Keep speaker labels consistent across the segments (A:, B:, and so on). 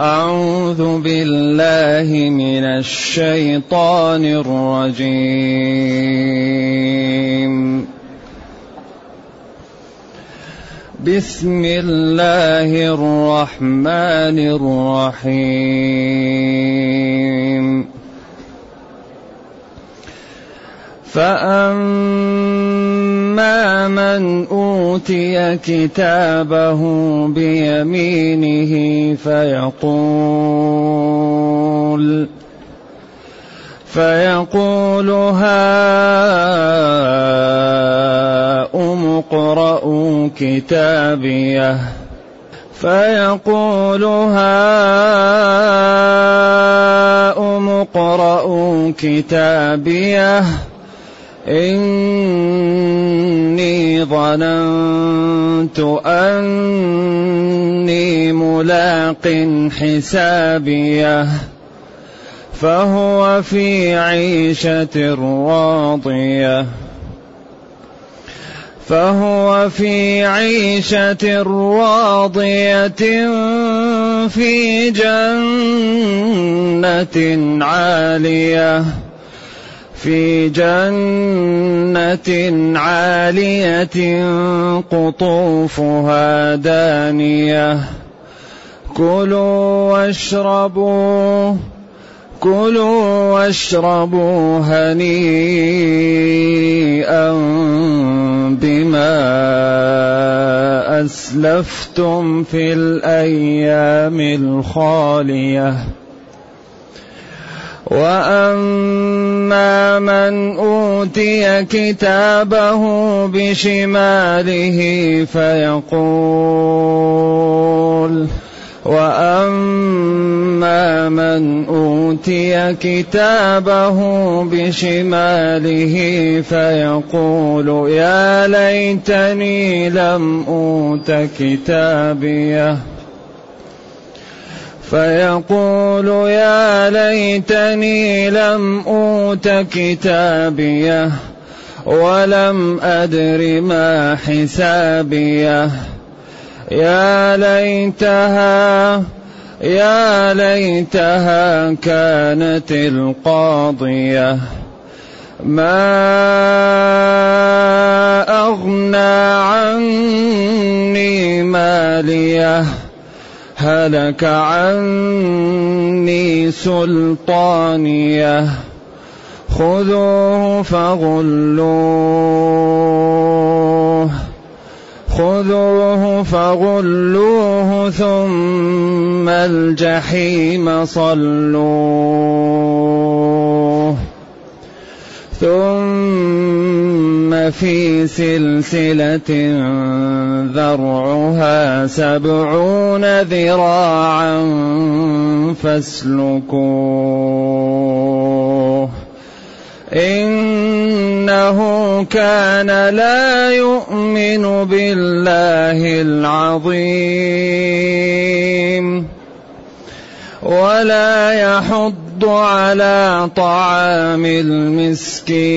A: أعوذ بالله من الشيطان الرجيم. بسم الله الرحمن الرحيم. فأما من أوتي كتابه بيمينه فيقول فيقول هاؤم اقرءوا كتابيه. فيقول هاؤم اقرءوا كتابيه. إني ظننت أني ملاق حسابيه فهو في عيشة راضية. فهو في عيشة راضية في جنة عالية. في جنة عالية قطوفها دانية. كلوا واشربوا كلوا واشربوا هنيئا بما أسلفتم في الأيام الخالية. وأما من أوتي كتابه بشماله فيقول وأما من أوتي كتابه بشماله فيقول يا ليتني لم أوت كتابيه فيقول يا ليتني لم أوت كتابيه ولم أدر ما حسابيه. يا ليتها يا ليتها كانت القاضية. ما أغنى عني ماليه. هلك عني سلطانية. خذوه فغلوه. خذوه فغلوه ثم الجحيم صلوه. ثم في سلسلة ذرعها سبعون ذراعا فاسلكوه. إنه كان لا يؤمن بالله العظيم. ولا يحض على طعام المسكين.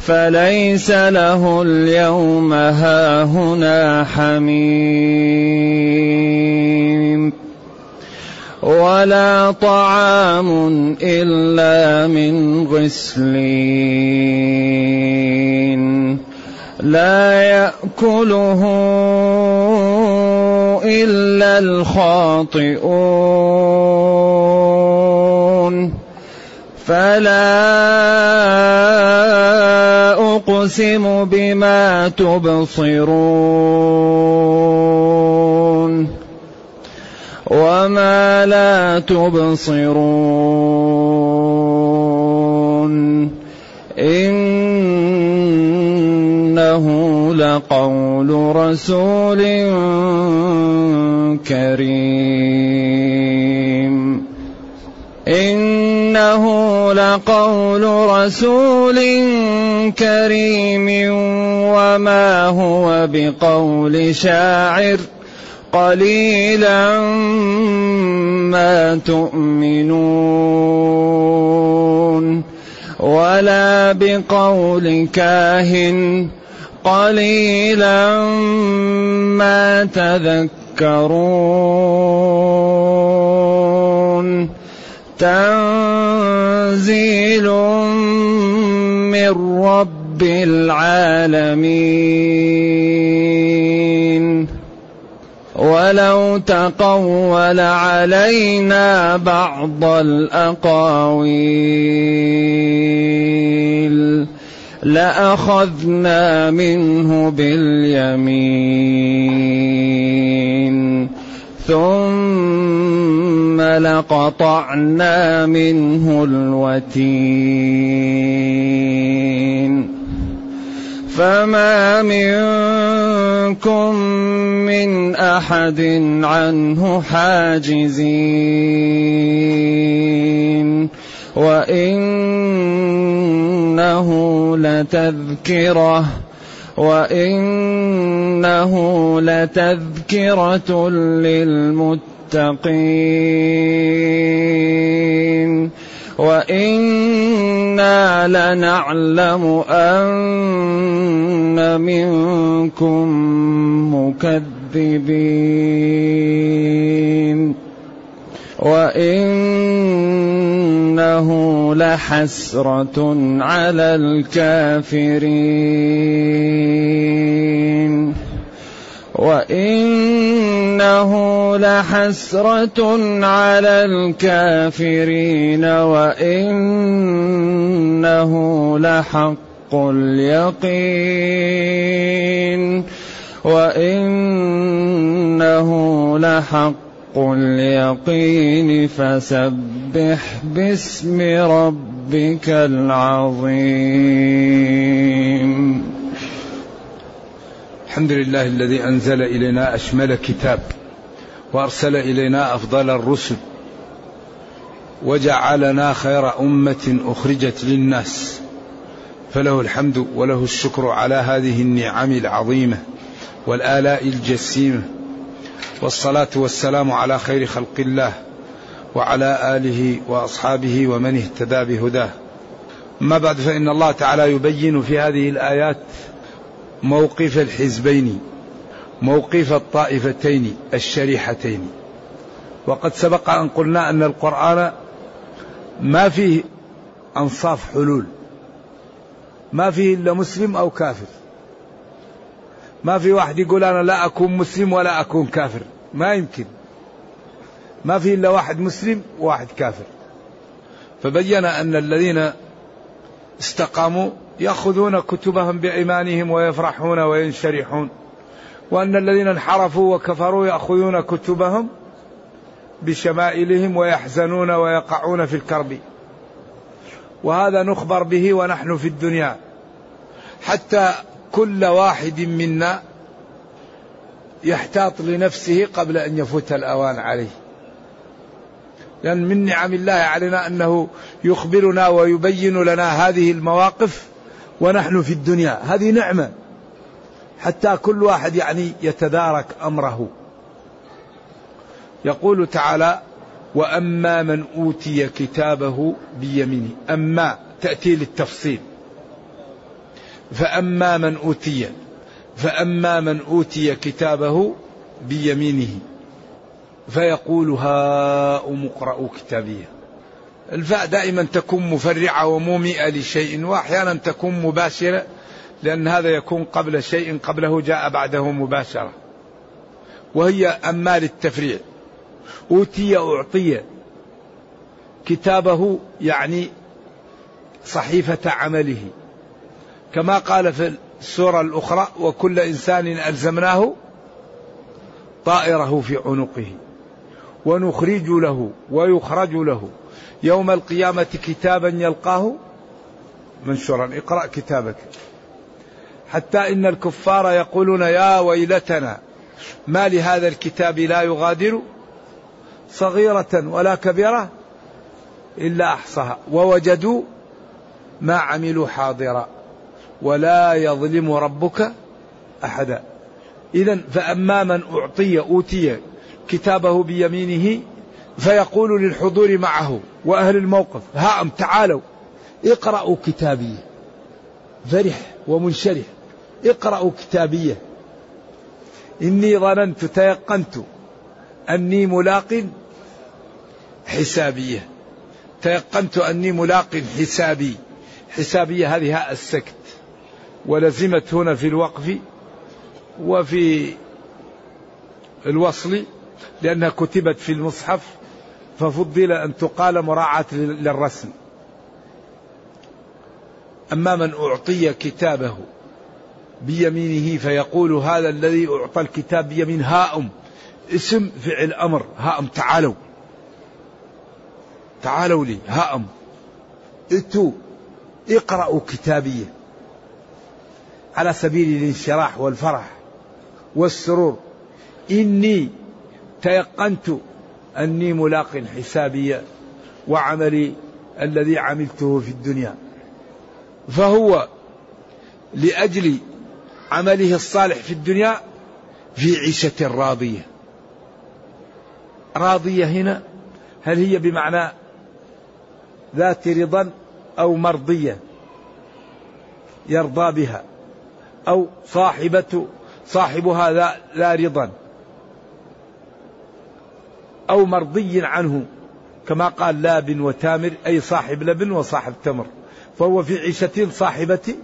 A: فليس له اليوم هاهنا حميم. ولا طعام إلا من غسلين. لا يأكله إلا الخاطئون. فلا أقسم بما تبصرون. وما لا تبصرون. إنه لقول رسول كريم. إنه لقول رسول كريم. وما هو بقول شاعر. قليلا ما تؤمنون. ولا بقول كاهن. قليلا ما تذكرون. تنزيل من رب العالمين. ولو تقول علينا بعض الأقاويل. لأخذنا منه باليمين. ثم لقطعنا منه الوتين. فما منكم من أحد عنه حاجزين. وإنه لتذكرة وإنه لتذكرة للمتقين وإنا لنعلم أن منكم مكذبين. وانه لحسرة على الكافرين. وإنه لحسرة على الكافرين. وإنه لحق اليقين. وإنه لحق اليقين فسبح باسم ربك العظيم.
B: الحمد لله الذي أنزل إلينا أشمل كتاب وأرسل إلينا أفضل الرسل وجعلنا خير أمة أخرجت للناس. فله الحمد وله الشكر على هذه النعم العظيمة والآلاء الجسيمة والصلاة والسلام على خير خلق الله وعلى آله وأصحابه ومن اهتدى بهداه. أما بعد فإن الله تعالى يبين في هذه الآيات موقف الحزبين موقف الطائفتين الشريحتين. وقد سبق أن قلنا أن القرآن ما فيه أنصاف حلول ما فيه إلا مسلم أو كافر. ما في واحد يقول أنا لا أكون مسلم ولا أكون كافر. ما يمكن. ما في إلا واحد مسلم وواحد كافر. فبين أن الذين استقاموا يأخذون كتبهم بإيمانهم ويفرحون وينشرحون. وأن الذين انحرفوا وكفروا يأخذون كتبهم بشمائلهم ويحزنون ويقعون في الكرب. وهذا نخبر به ونحن في الدنيا. حتى كل واحد منا يحتاط لنفسه قبل أن يفوت الأوان عليه. لأن من نعم الله علينا أنه يخبرنا ويبين لنا هذه المواقف ونحن في الدنيا. هذه نعمة. حتى كل واحد يعني يتدارك أمره. يقول تعالى وأما من أوتي كتابه بيمينه. أما تأتي للتفصيل. فأما من أوتي فأما من أوتي كتابه بيمينه فيقول هاؤم اقرأوا كتابيه الفاء دائما تكون مفرعة ومومئة لشيء وأحيانا تكون مباشرة لأن هذا يكون قبل شيء قبله جاء بعده مباشرة. وهي أما للتفريع. أوتي أعطي. كتابه يعني صحيفة عمله. كما قال في السورة الأخرى وكل إنسان ألزمناه طائره في عنقه ونخرج له ويخرج له. يوم القيامة كتابا يلقاه منشورا. اقرأ كتابك. حتى إن الكفار يقولون يا ويلتنا ما لهذا الكتاب لا يغادر صغيرة ولا كبيرة إلا أحصاها. ووجدوا ما عملوا حاضرا. ولا يظلم ربك أحدا. إذا فأما من أعطي أوتي كتابه بيمينه فيقول للحضور معه وأهل الموقف هاهم تعالوا. اقرأوا كتابي. فرح ومنشرح. اقرأوا كتابيه إني ظننت تيقنت أني ملاق حسابية تيقنت أني ملاق حسابي. حسابية هذه هاء السكت. ولزمت هنا في الوقف وفي الوصل لأنها كتبت في المصحف ففضل أن تقال مراعاة للرسم. أما من أعطي كتابه بيمينه فيقول هذا الذي أعطى الكتاب بيمين هاؤم اسم فعل أمر هاؤم تعالوا. تعالوا لي هاؤم اتوا اقرأوا كتابيه على سبيل الانشراح والفرح والسرور. إني تيقنت أني ملاق حسابي وعملي الذي عملته في الدنيا. فهو لأجل عمله الصالح في الدنيا في عيشة راضية. راضية هنا؟ هل هي بمعنى ذات رضا أو مرضية يرضى بها؟ أو صاحبة صاحبها لا رضا. أو مرضي عنه كما قال لاب وتامر أي صاحب لبن وصاحب تمر. فهو في عيشة صاحبة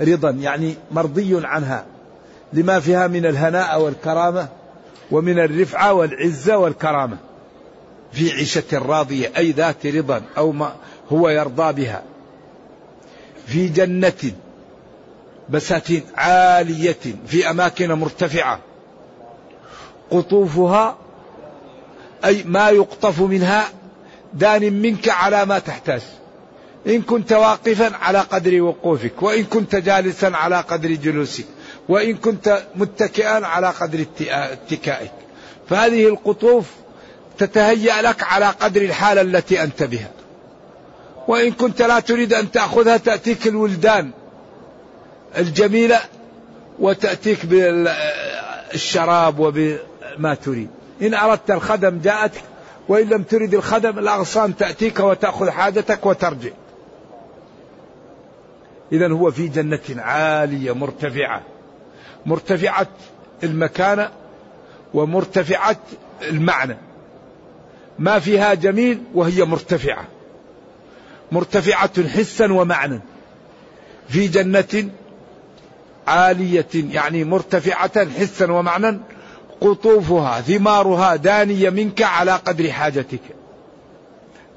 B: رضا يعني مرضي عنها. لما فيها من الهناء والكرامة ومن الرفعة والعزة والكرامة. في عيشة راضية أي ذات رضا أو ما هو يرضى بها. في جنة بساتين عالية في أماكن مرتفعة. قطوفها أي ما يقطف منها دان منك على ما تحتاج. إن كنت واقفا على قدر وقوفك وإن كنت جالسا على قدر جلوسك وإن كنت متكئا على قدر اتكائك. فهذه القطوف تتهيأ لك على قدر الحالة التي أنت بها. وإن كنت لا تريد أن تأخذها تأتيك الولدان. الجميلة وتأتيك بالشراب وبما تريد. إن أردت الخدم جاءتك وإن لم ترد الخدم الأغصان تأتيك وتأخذ حاجتك وترجع. إذا هو في جنة عالية مرتفعة. مرتفعة المكانة ومرتفعة المعنى. ما فيها جميل وهي مرتفعة. مرتفعة حسا ومعنى. في جنة عالية يعني مرتفعة حسا ومعنى قطوفها ثمارها دانية منك على قدر حاجتك.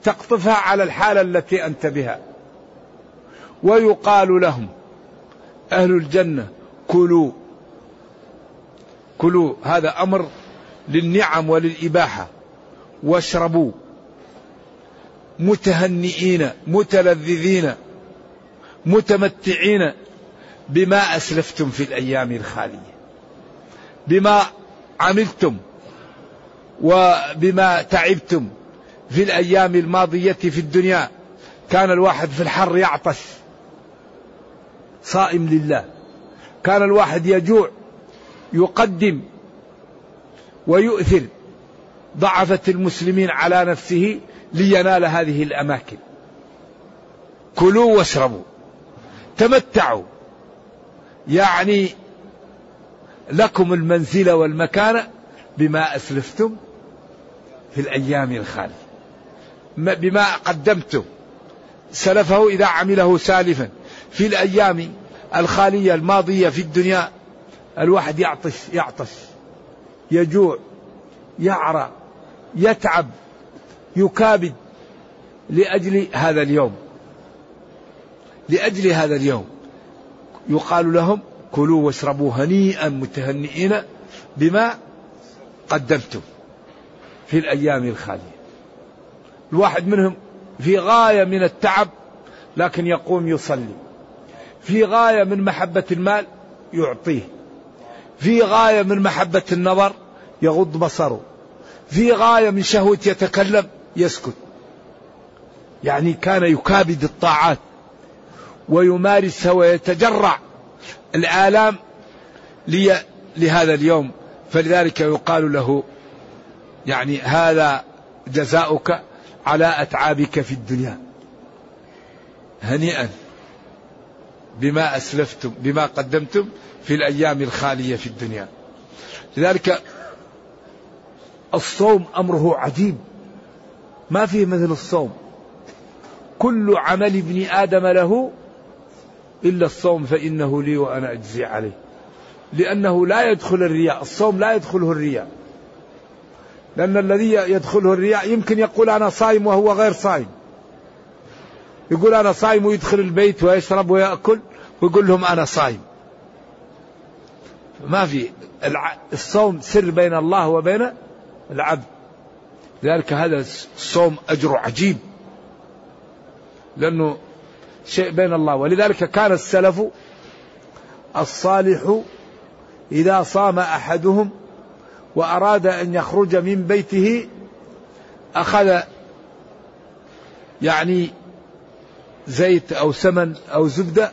B: تقطفها على الحالة التي أنت بها. ويقال لهم أهل الجنة كلوا. كلوا هذا أمر للنعم وللإباحة. واشربوا. متهنئين متلذذين متمتعين. بما أسلفتم في الأيام الخالية بما عملتم وبما تعبتم في الأيام الماضية في الدنيا كان الواحد في الحر يعطش صائم لله. كان الواحد يجوع يقدم ويؤثر ضعفة المسلمين على نفسه لينال هذه الأماكن. كلوا واشربوا تمتعوا يعني لكم المنزلة والمكانة بما أسلفتم في الأيام الخالية. بما قدمتم. سلفه إذا عمله سالفا. في الأيام الخالية الماضية في الدنيا الواحد يعطش يعطش يجوع يعرى يتعب يكابد لأجل هذا اليوم. لأجل هذا اليوم. يقال لهم كلوا واشربوا هنيئا متهنئين بما قدمتم في الأيام الخالية. الواحد منهم في غاية من التعب لكن يقوم يصلي. في غاية من محبة المال يعطيه. في غاية من محبة النظر يغض بصره. في غاية من شهوة يتكلم يسكت. يعني كان يكابد الطاعات. ويمارسها ويتجرع الآلام لي لهذا اليوم. فلذلك يقال له يعني هذا جزاؤك على أتعابك في الدنيا. هنيئا بما أسلفتم بما قدمتم في الأيام الخالية في الدنيا. لذلك الصوم أمره عجيب. ما فيه مثل الصوم. كل عمل ابن آدم له إلا الصوم فإنه لي وأنا أجزي عليه. لأنه لا يدخل الرياء الصوم لا يدخله الرياء. لأن الذي يدخله الرياء يمكن يقول أنا صائم وهو غير صائم يقول أنا صائم ويدخل البيت ويشرب ويأكل ويقول لهم أنا صائم ما في الصوم سر بين الله وبين العبد. لذلك هذا الصوم أجر عجيب. لأنه شيء بين الله. ولذلك كان السلف الصالح إذا صام أحدهم وأراد أن يخرج من بيته أخذ يعني زيت أو سمن أو زبدة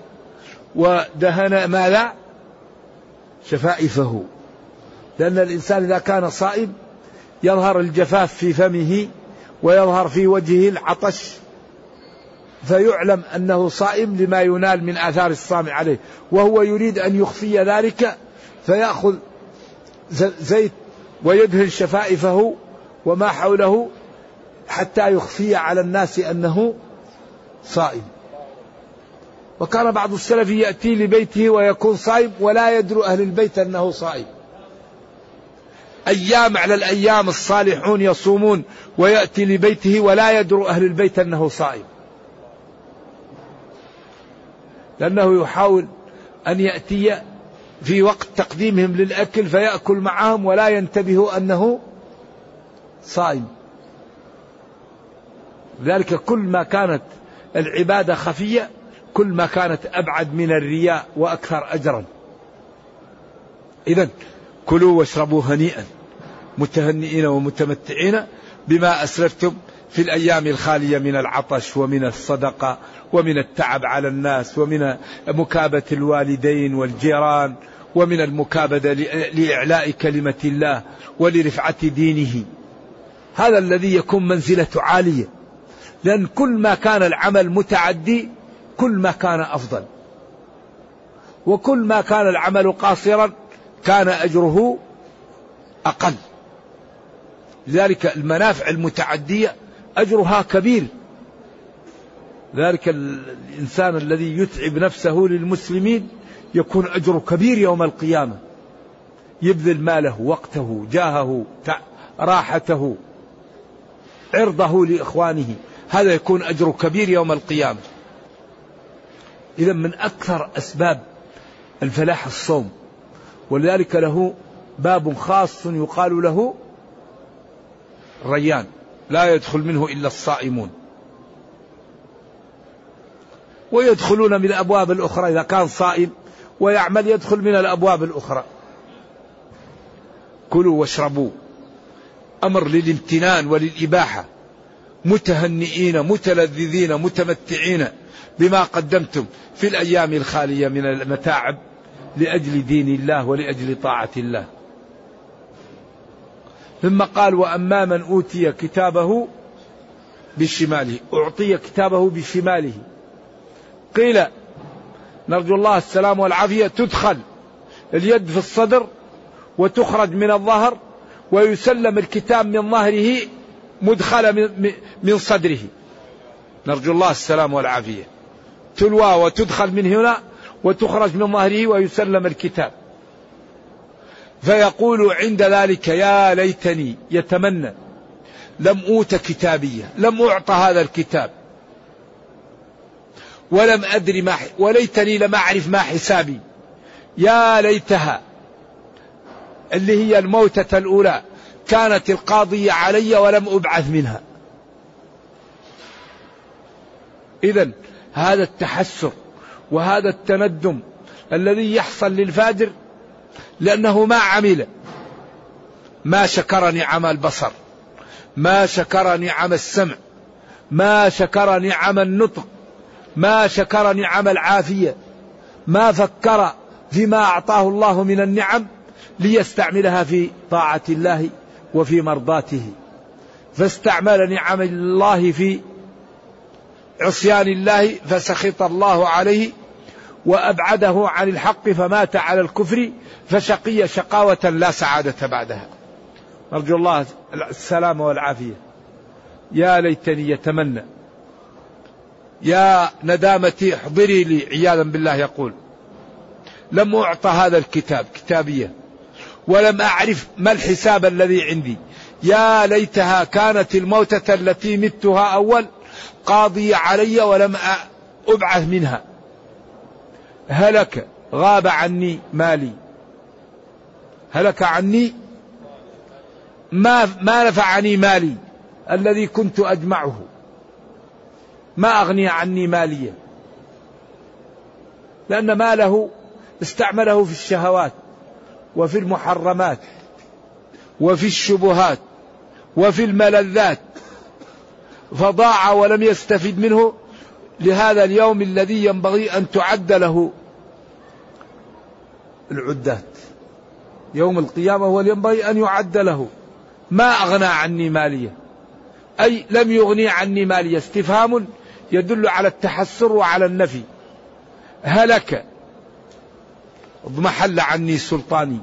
B: ودهن ماذا؟ شفائفه. لأن الإنسان إذا كان صائم يظهر الجفاف في فمه ويظهر في وجهه العطش فيعلم أنه صائم لما ينال من آثار الصام عليه. وهو يريد أن يخفي ذلك فيأخذ زيت ويدهن شفائفه وما حوله حتى يخفي على الناس أنه صائم. وكان بعض السلف يأتي لبيته ويكون صائم ولا يدري أهل البيت أنه صائم. أيام على الأيام الصالحون يصومون ويأتي لبيته ولا يدري أهل البيت أنه صائم. لأنه يحاول أن يأتي في وقت تقديمهم للأكل فيأكل معهم ولا ينتبه أنه صائم. ذلك كل ما كانت العبادة خفية كل ما كانت أبعد من الرياء وأكثر أجرا. إذا كلوا واشربوا هنيئا متهنئين ومتمتعين بما أسلفتم في الأيام الخالية من العطش ومن الصدقة ومن التعب على الناس ومن مكابة الوالدين والجيران ومن المكابدة لإعلاء كلمة الله ولرفعة دينه. هذا الذي يكون منزلته عالية. لأن كل ما كان العمل متعدي كل ما كان أفضل. وكل ما كان العمل قاصرا كان أجره أقل. لذلك المنافع المتعدية أجرها كبير. ذلك الإنسان الذي يتعب نفسه للمسلمين يكون أجره كبير يوم القيامة. يبذل ماله وقته جاهه راحته عرضه لإخوانه. هذا يكون أجره كبير يوم القيامة. إذا من أكثر أسباب الفلاح الصوم. ولذلك له باب خاص يقال له ريان. لا يدخل منه إلا الصائمون. ويدخلون من الأبواب الأخرى إذا كان صائم ويعمل يدخل من الأبواب الأخرى. كلوا واشربوا. أمر للامتنان وللإباحة. متهنئين متلذذين متمتعين بما قدمتم في الأيام الخالية من المتاعب لأجل دين الله ولأجل طاعة الله. ثم قال وأما من أوتي كتابه بشماله. أعطي كتابه بشماله. قيل نرجو الله السلام والعافية تدخل اليد في الصدر وتخرج من الظهر ويسلم الكتاب من ظهره مدخل من صدره. نرجو الله السلام والعافية. تلوى وتدخل من هنا وتخرج من ظهره ويسلم الكتاب. فيقول عند ذلك يا ليتني يتمنى لم أوت كتابية لم أعطى هذا الكتاب. ولم أدري ما وليتني لم أعرف ما حسابي. يا ليتها. اللي هي الموتة الأولى. كانت القاضية علي ولم أبعث منها. إذا هذا التحسر وهذا التندم الذي يحصل للفاجر لأنه ما عمل. ما شكر نعم البصر. ما شكر نعم السمع. ما شكر نعم النطق. ما شكر نعم العافية ما فكر فيما أعطاه الله من النعم ليستعملها في طاعة الله وفي مرضاته. فاستعمل نعم الله في عصيان الله فسخط الله عليه وأبعده عن الحق فمات على الكفر فشقي شقاوة لا سعادة بعدها. نرجو الله السلامة والعافية. يا ليتني يتمنى يا ندامتي احضري لي عياذا بالله يقول. لم أعطى هذا الكتاب كتابية. ولم أعرف ما الحساب الذي عندي. يا ليتها كانت الموتة التي متها أول قاضي علي ولم أبعث منها. هلك غاب عني مالي. هلك عني ما ما نفعني مالي الذي كنت أجمعه. ما أغني عني ماليا. لأن ماله استعمله في الشهوات وفي المحرمات وفي الشبهات وفي الملذات فضاع ولم يستفد منه. لهذا اليوم الذي ينبغي أن تعد له العدات. يوم القيامة هو ينبغي أن يعد له. ما أغنى عني ماليه أي لم يغني عني ماليه استفهام يدل على التحسر وعلى النفي. هلك. اضمحل عني سلطاني.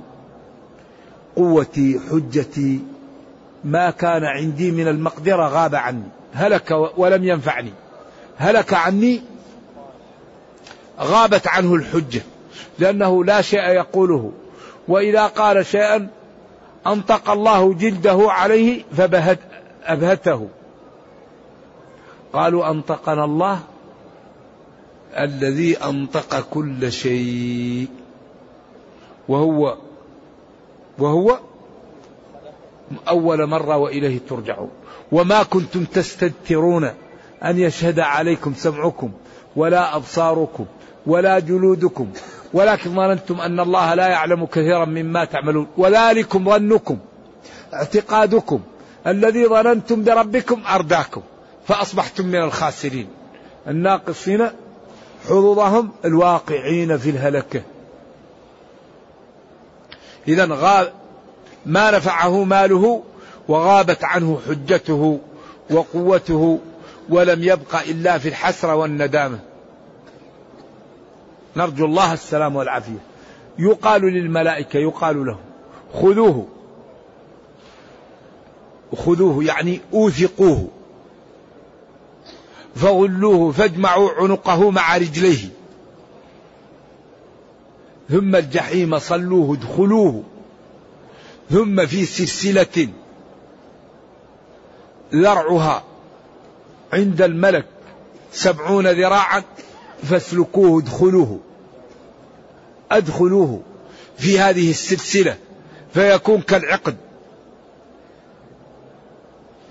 B: قوتي حجتي ما كان عندي من المقدرة غاب عني. هلك ولم ينفعني. هلك عني غابت عنه الحجة. لأنه لا شيء يقوله. وإذا قال شيئا أنطق الله جلده عليه فبهت أبهته. قالوا أنطقنا الله الذي أنطق كل شيء. وهو وهو أول مرة وإليه ترجعون. وما كنتم تستترون أن يشهد عليكم سمعكم ولا أبصاركم ولا جلودكم ولكن ظننتم أن الله لا يعلم كثيرا مما تعملون. وذلكم ظنكم اعتقادكم الذي ظننتم بربكم أرداكم. فأصبحتم من الخاسرين. الناقصين حظوظهم الواقعين في الهلكة. إذا غاب ما نفعه ماله وغابت عنه حجته وقوته ولم يبق إلا في الحسرة والندامة. نرجو الله السلام والعافية. يقال للملائكة يقال له خذوه. خذوه يعني أوثقوه. فغلوه فاجمعوا عنقه مع رجليه. ثم الجحيم صلوه ادخلوه. ثم في سلسلة ذرعها عند الملك سبعون ذراعا فاسلكوه ادخلوه. أدخلوه في هذه السلسلة فيكون كالعقد.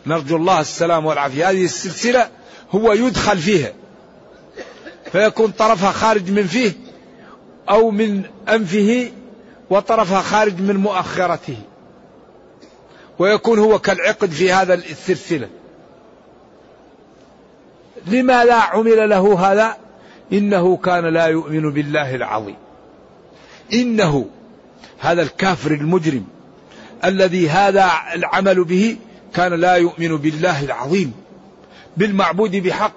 B: نرجو الله السلام والعافية. هذه السلسلة هو يدخل فيها فيكون طرفها خارج من فيه أو من أنفه وطرفها خارج من مؤخرته. ويكون هو كالعقد في هذا السلسلة. لما لا عمل له هذا إنه كان لا يؤمن بالله العظيم. إنه هذا الكافر المجرم الذي هذا العمل به كان لا يؤمن بالله العظيم. بالمعبود بحق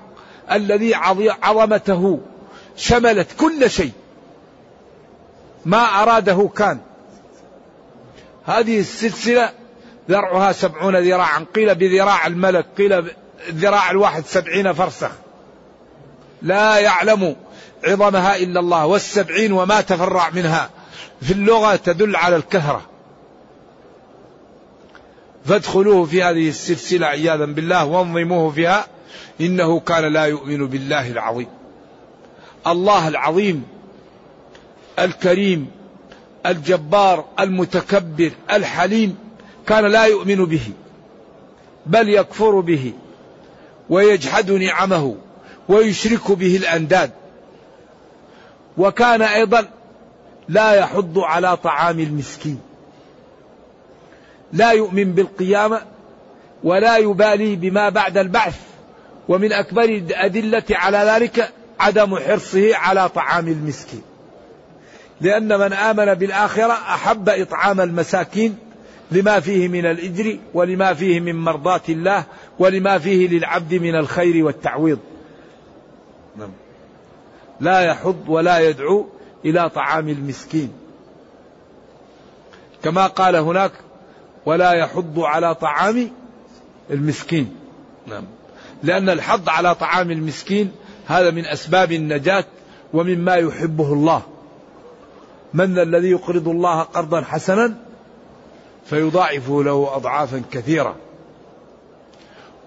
B: الذي عظمته شملت كل شيء. ما أراده كان. هذه السلسلة ذرعها سبعون ذراعا. قيل بذراع الملك قيل الذراع الواحد سبعين فرسخ. لا يعلم عظمها إلا الله والسبعين وما تفرع منها. في اللغة تدل على الكثرة فادخلوه في هذه السلسلة عياذا بالله وانظموه فيها. إنه كان لا يؤمن بالله العظيم. الله العظيم الكريم الجبار المتكبر الحليم كان لا يؤمن به بل يكفر به ويجحد نعمه ويشرك به الأنداد. وكان أيضا لا يحض على طعام المسكين. لا يؤمن بالقيامة ولا يبالي بما بعد البعث. ومن أكبر الأدلة على ذلك عدم حرصه على طعام المسكين. لأن من آمن بالآخرة أحب إطعام المساكين لما فيه من الإجر ولما فيه من مرضاه الله ولما فيه للعبد من الخير والتعويض. نعم. لا يحض ولا يدعو إلى طعام المسكين. كما قال هناك ولا يحض على طعام المسكين. نعم. لأن الحض على طعام المسكين هذا من أسباب النجاة ومما يحبه الله. من الذي يقرض الله قرضا حسنا فيضاعفه له أضعافا كثيرة.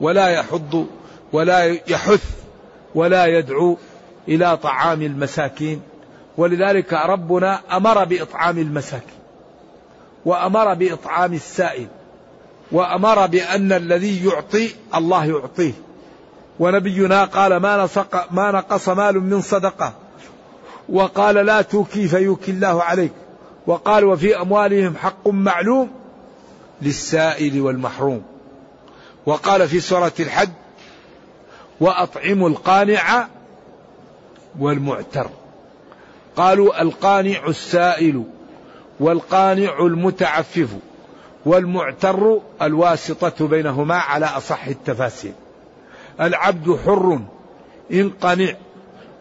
B: ولا يحض ولا يحث ولا يدعو إلى طعام المساكين. ولذلك ربنا أمر بإطعام المساكين. وأمر بإطعام السائل وأمر بأن الذي يعطي الله يعطيه. ونبينا قال ما نقس ما نقص مال من صدقة. وقال لا توكي فيوكي الله عليك. وقال وفي أموالهم حق معلوم للسائل والمحروم. وقال في سورة الحج وأطعموا القانع والمعتر. قالوا القانع السائل. والقانع المتعفف والمعتر الواسطة بينهما على أصح التفاسير. العبد حر إن قنع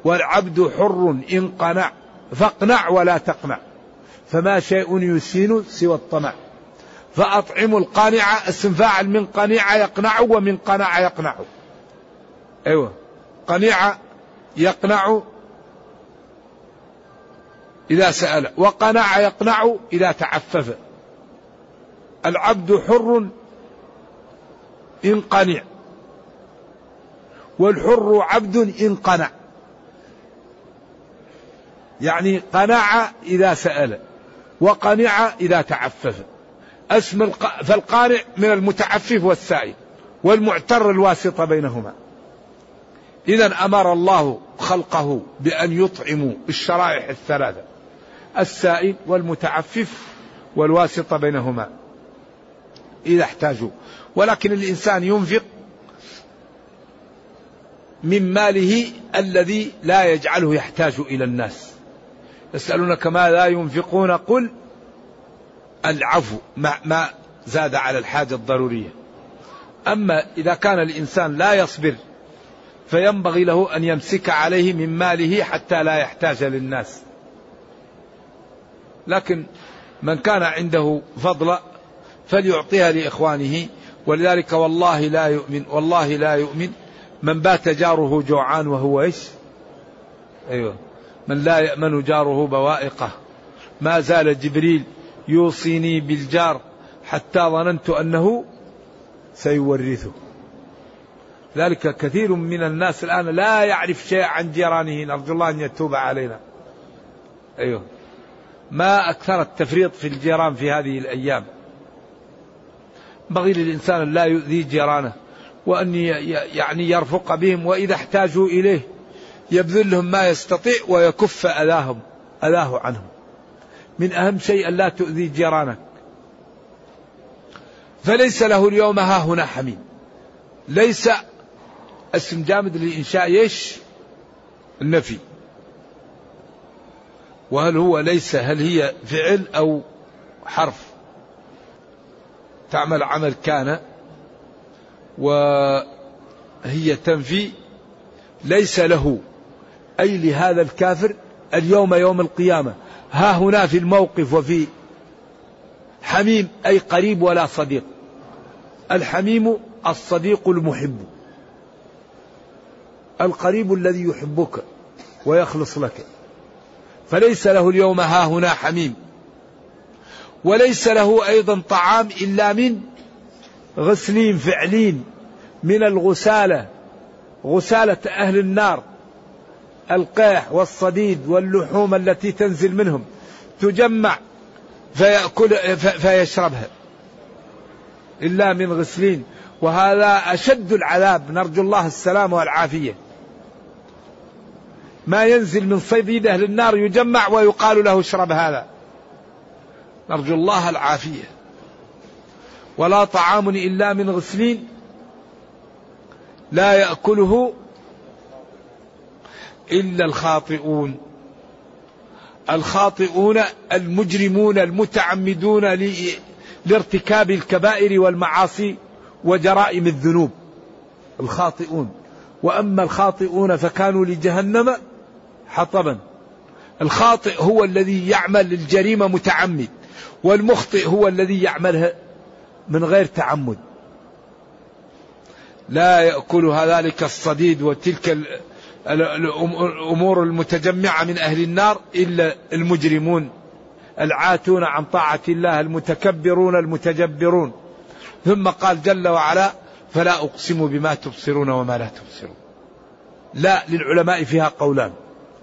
B: والعبد حر إن قنع فاقنع ولا تقنع. فما شيء يسين سوى الطمع. فأطعموا القانع اسم فاعل من قنيع يقنع ومن قنع يقنع. أيوة. قنيع يقنع إذا سأل وقنع يقنع إذا تعفف. العبد حر إن قنع والحر عبد إن قنع. يعني قنع إذا سأل وقنع إذا تعفف. الق... فالقانع من المتعفف والسائل والمعتر الواسطة بينهما. إذا أمر الله خلقه بأن يطعموا الشرائح الثلاثة. السائل والمتعفف والواسطة بينهما. إذا احتاجوا. ولكن الإنسان ينفق من ماله الذي لا يجعله يحتاج إلى الناس. يسألونك ماذا ينفقون؟ قل العفو ما, ما زاد على الحاجة الضرورية. أما إذا كان الإنسان لا يصبر فينبغي له أن يمسك عليه من ماله حتى لا يحتاج للناس. لكن من كان عنده فضل فليعطيها لإخوانه. ولذلك والله لا يؤمن والله لا يؤمن من بات جاره جوعان وهو إيش؟ أيوه. من لا يأمن جاره بوائقه. ما زال جبريل يوصيني بالجار حتى ظننت أنه سيورثه. ذلك كثير من الناس الآن لا يعرف شيء عن جيرانه. نرجو الله أن يتوب علينا. أيوه. ما أكثر التفريط في الجيران في هذه الأيام. بغي للإنسان أن لا يؤذي جيرانه وأن يعني يرفق بهم وإذا احتاجوا إليه يبذل لهم ما يستطيع ويكف أذاهم أذاه عنهم. من أهم شيء أن لا تؤذي جيرانك. فليس له اليوم ها هنا حميم. ليس اسم جامد للإنشاء يش النفي. وهل هو ليس هل هي فعل أو حرف. تعمل عمل كان وهي تنفي ليس له. أي لهذا الكافر اليوم يوم القيامة. ها هنا في الموقف وفي حميم أي قريب ولا صديق. الحميم الصديق المحب. القريب الذي يحبك ويخلص لك. فليس له اليوم ها هنا حميم. وليس له أيضا طعام إلا من غسلين فعلين من الغسالة غسالة أهل النار القيح والصديد واللحوم التي تنزل منهم تجمع فيأكل فيشربها إلا من غسلين. وهذا أشد العذاب نرجو الله السلام والعافية. ما ينزل من صيديد أهل النار يجمع ويقال له اشرب هذا. نرجو الله العافية. ولا طعام إلا من غسلين لا يأكله إلا الخاطئون. الخاطئون المجرمون المتعمدون لارتكاب الكبائر والمعاصي وجرائم الذنوب. الخاطئون. وأما الخاطئون فكانوا لجهنم حطبا. الخاطئ هو الذي يعمل الجريمة متعمد والمخطئ هو الذي يعملها من غير تعمد. لا يأكلها ذلك الصديد وتلك الأمور المتجمعة من أهل النار إلا المجرمون العاتون عن طاعة الله المتكبرون المتجبرون. ثم قال جل وعلا فلا أقسم بما تبصرون وما لا تبصرون. لا للعلماء فيها قولان.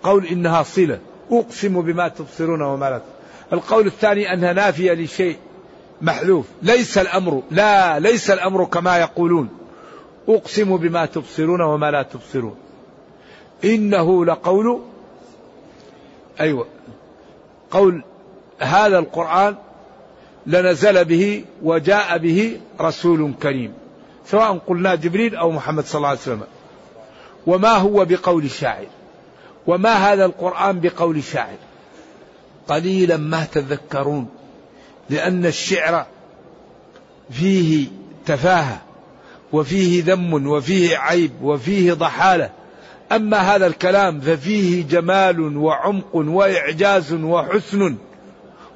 B: قول إنها صلة. أقسم بما تبصرون وما لا القول الثاني أنها نافية لشيء محذوف. ليس الأمر لا ليس الأمر كما يقولون. أقسم بما تبصرون وما لا تبصرون. إنه لقول أيوة قول هذا القرآن لنزل به وجاء به رسول كريم. سواء قلنا جبريل أو محمد صلى الله عليه وسلم. وما هو بقول شاعر. وما هذا القرآن بقول شاعر؟ قليلا ما تذكرون لأن الشعر فيه تفاهة وفيه ذم وفيه عيب وفيه ضحالة. أما هذا الكلام ففيه جمال وعمق وإعجاز وحسن.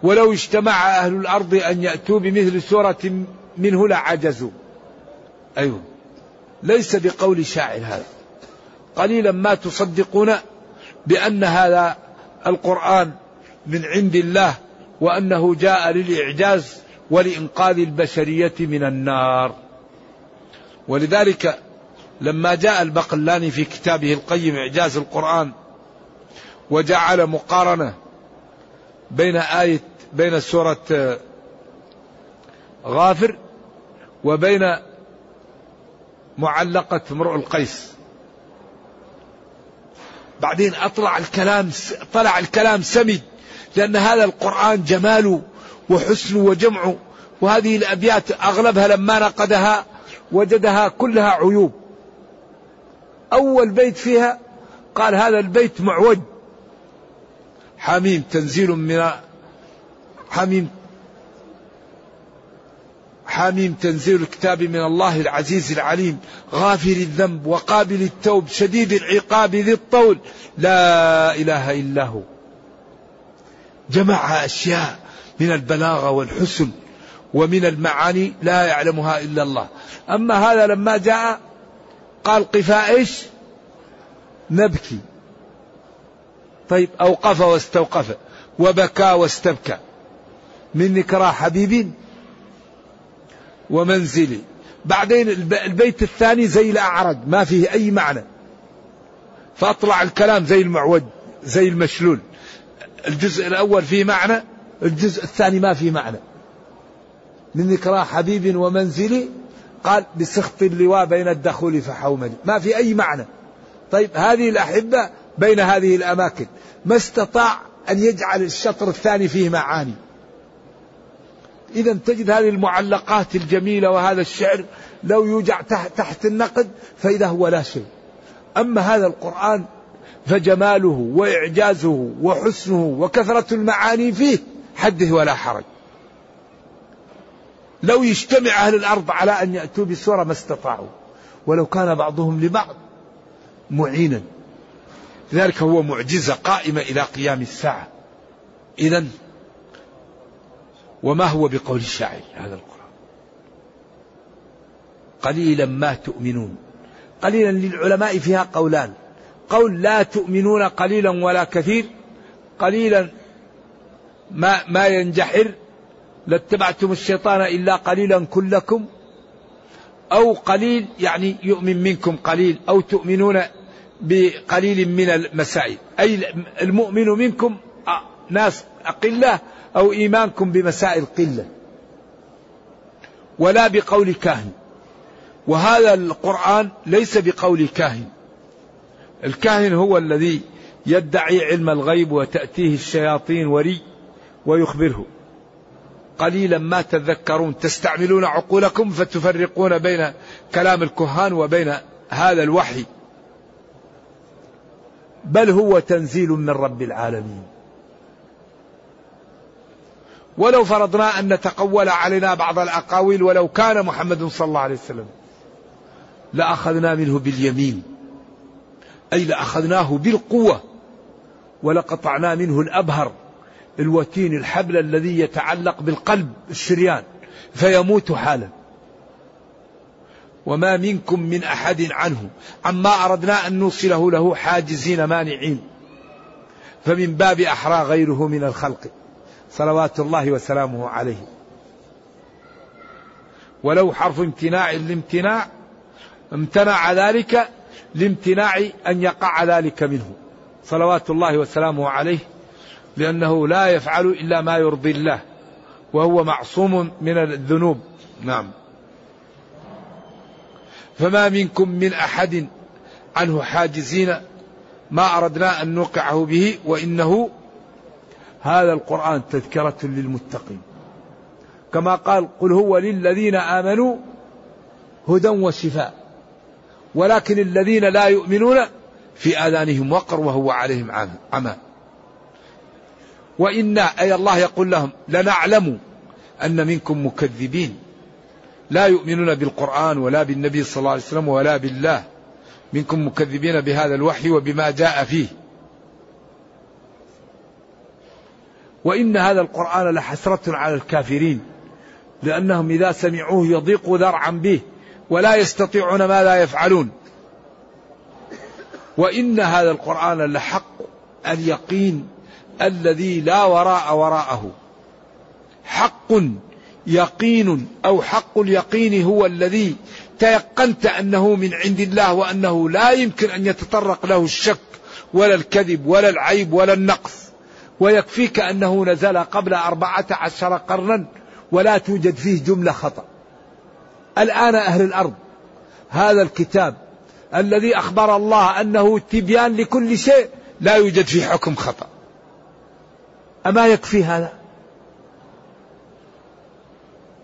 B: ولو اجتمع أهل الأرض أن يأتوا بمثل سورة منه لعجزوا. أيوه ليس بقول شاعر هذا. قليلا ما تصدقون بأن هذا القرآن من عند الله وأنه جاء للإعجاز ولإنقاذ البشرية من النار. ولذلك لما جاء البقلاني في كتابه القيم إعجاز القرآن وجعل مقارنة بين آية بين سورة غافر وبين معلقة امرؤ القيس. بعدين أطلع الكلام طلع الكلام سمج لأن هذا القرآن جماله وحسنه وجمعه وهذه الأبيات أغلبها لما نقدها وجدها كلها عيوب. أول بيت فيها قال هذا البيت معوج. حميم تنزيل من حميم حميم تنزيل الكتاب من الله العزيز العليم. غافر الذنب وقابل التوب شديد العقاب ذي الطول. لا إله إلا هو. جمع أشياء من البلاغة والحسن ومن المعاني لا يعلمها إلا الله. أما هذا لما جاء قال قفا إيش؟ نبكي. طيب أوقف واستوقف. وبكى واستبكى. من نكرى حبيب ومنزلي. بعدين البيت الثاني زي الأعرج ما فيه أي معنى. فأطلع الكلام زي المعوج زي المشلول. الجزء الأول فيه معنى الجزء الثاني ما فيه معنى. من ذكرى حبيب ومنزلي قال بسخط اللواء بين الدخول فحوملي. ما في أي معنى. طيب هذه الأحبة بين هذه الأماكن. ما استطاع أن يجعل الشطر الثاني فيه معاني. إذا تجد هذه المعلقات الجميلة وهذا الشعر لو يوجع تحت النقد فإذا هو لا شيء. أما هذا القرآن فجماله وإعجازه وحسنه وكثرة المعاني فيه حدث ولا حرج. لو يجتمع أهل الأرض على أن يأتوا بسورة ما استطاعوا ولو كان بعضهم لبعض معينا. لذلك هو معجزة قائمة إلى قيام الساعة. إذا وما هو بقول الشاعر هذا القرآن؟ قليلا ما تؤمنون. قليلا للعلماء فيها قولان. قول لا تؤمنون قليلا ولا كثير. قليلا ما ما ينجحر. لاتبعتم الشيطان إلا قليلا كلكم. أو قليل يعني يؤمن منكم قليل. أو تؤمنون بقليل من المسائل. أي المؤمن منكم ناس أقلة أو إيمانكم بمسائل قلة ولا بقول كاهن. وهذا القرآن ليس بقول كاهن. الكاهن هو الذي يدعي علم الغيب وتأتيه الشياطين وري ويخبره. قليلا ما تذكرون تستعملون عقولكم فتفرقون بين كلام الكهان وبين هذا الوحي. بل هو تنزيل من رب العالمين. ولو فرضنا أن نتقول علينا بعض الأقاويل ولو كان محمد صلى الله عليه وسلم. لأخذنا منه باليمين. أي لأخذناه بالقوة. ولقطعنا منه الأبهر. الوتين الحبل الذي يتعلق بالقلب الشريان. فيموت حالا. وما منكم من أحد عنه. عما أردنا أن نوصله له حاجزين مانعين. فمن باب أحرى غيره من الخلق. صلوات الله وسلامه عليه. ولو حرف امتناع الامتناع امتنع ذلك لامتناع أن يقع ذلك منه. صلوات الله وسلامه عليه لأنه لا يفعل إلا ما يرضي الله وهو معصوم من الذنوب. نعم. فما منكم من أحد عنه حاجزين ما أردنا أن نوقعه به وإنه هذا القرآن تذكرة للمتقين. كما قال قل هو للذين آمنوا هدى وشفاء ولكن الذين لا يؤمنون في آذانهم وقر وهو عليهم عمى. وإنا أي الله يقول لهم لنعلم أن منكم مكذبين. لا يؤمنون بالقرآن ولا بالنبي صلى الله عليه وسلم ولا بالله. منكم مكذبين بهذا الوحي وبما جاء فيه. وإن هذا القرآن لحسرة على الكافرين لأنهم إذا سمعوه يضيقوا ذرعا به ولا يستطيعون ماذا يفعلون. وإن هذا القرآن لحق اليقين الذي لا وراء وراءه. حق يقين أو حق اليقين هو الذي تيقنت أنه من عند الله وأنه لا يمكن أن يتطرق له الشك ولا الكذب ولا العيب ولا النقص. ويكفيك أنه نزل قبل أربعة عشر قرنا ولا توجد فيه جملة خطأ. الآن أهل الأرض هذا الكتاب الذي أخبر الله أنه تبيان لكل شيء لا يوجد فيه حكم خطأ. أما يكفي هذا؟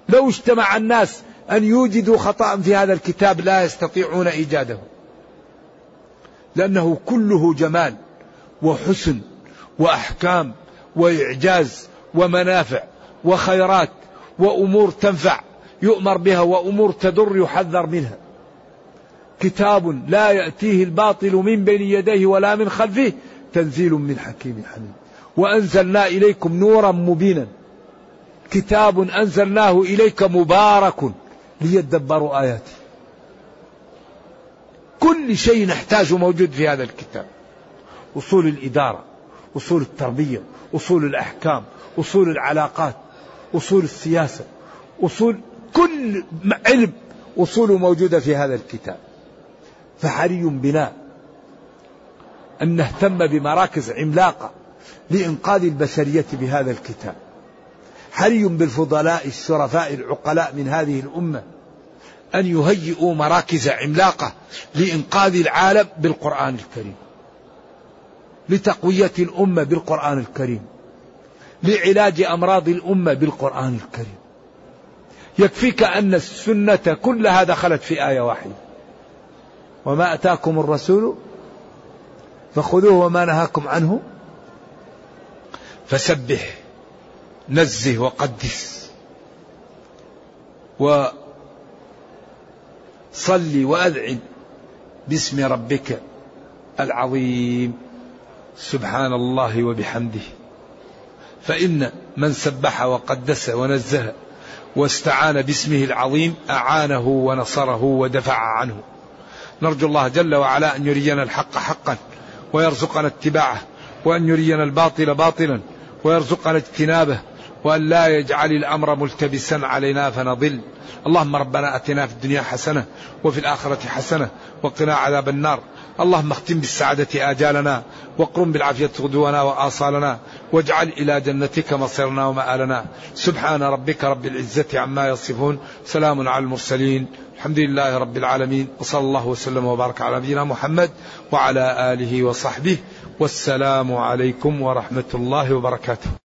B: لو اجتمع الناس أن يوجدوا خطأ في هذا الكتاب لا يستطيعون إيجاده لأنه كله جمال وحسن وأحكام وإعجاز ومنافع وخيرات وأمور تنفع يؤمر بها وأمور تضر يحذر منها. كتاب لا يأتيه الباطل من بين يديه ولا من خلفه تنزيل من حكيم حميد. وأنزلنا إليكم نورا مبينا. كتاب أنزلناه إليك مبارك ليدبروا آياته. كل شيء نحتاجه موجود في هذا الكتاب. أصول الإدارة. أصول التربية أصول الأحكام أصول العلاقات أصول السياسة أصول كل علم أصوله موجودة في هذا الكتاب. فحري بنا أن نهتم بمراكز عملاقة لإنقاذ البشرية بهذا الكتاب. حري بالفضلاء الشرفاء العقلاء من هذه الأمة أن يهيئوا مراكز عملاقة لإنقاذ العالم بالقرآن الكريم. لتقوية الأمة بالقرآن الكريم. لعلاج أمراض الأمة بالقرآن الكريم. يكفيك أن السنة كلها دخلت في آية واحدة. وما أتاكم الرسول فخذوه وما نهاكم عنه فسبح نزه وقدس. وصل وأذعن باسم ربك العظيم. سبحان الله وبحمده. فإن من سبح وقدس ونزه واستعان باسمه العظيم أعانه ونصره ودفع عنه. نرجو الله جل وعلا أن يرينا الحق حقا ويرزقنا اتباعه وأن يرينا الباطل باطلا ويرزقنا اجتنابه وأن لا يجعل الأمر ملتبسا علينا فنضل. اللهم ربنا أتنا في الدنيا حسنة وفي الآخرة حسنة وقنا عذاب النار. اللهم اختم بالسعادة آجالنا وقرم بالعافية غدونا وآصالنا واجعل إلى جنتك مصيرنا ومآلنا. سبحان ربك رب العزة عما يصفون سلام على المرسلين الحمد لله رب العالمين وصلى الله وسلم وبارك على نبينا محمد وعلى آله وصحبه والسلام عليكم ورحمة الله وبركاته.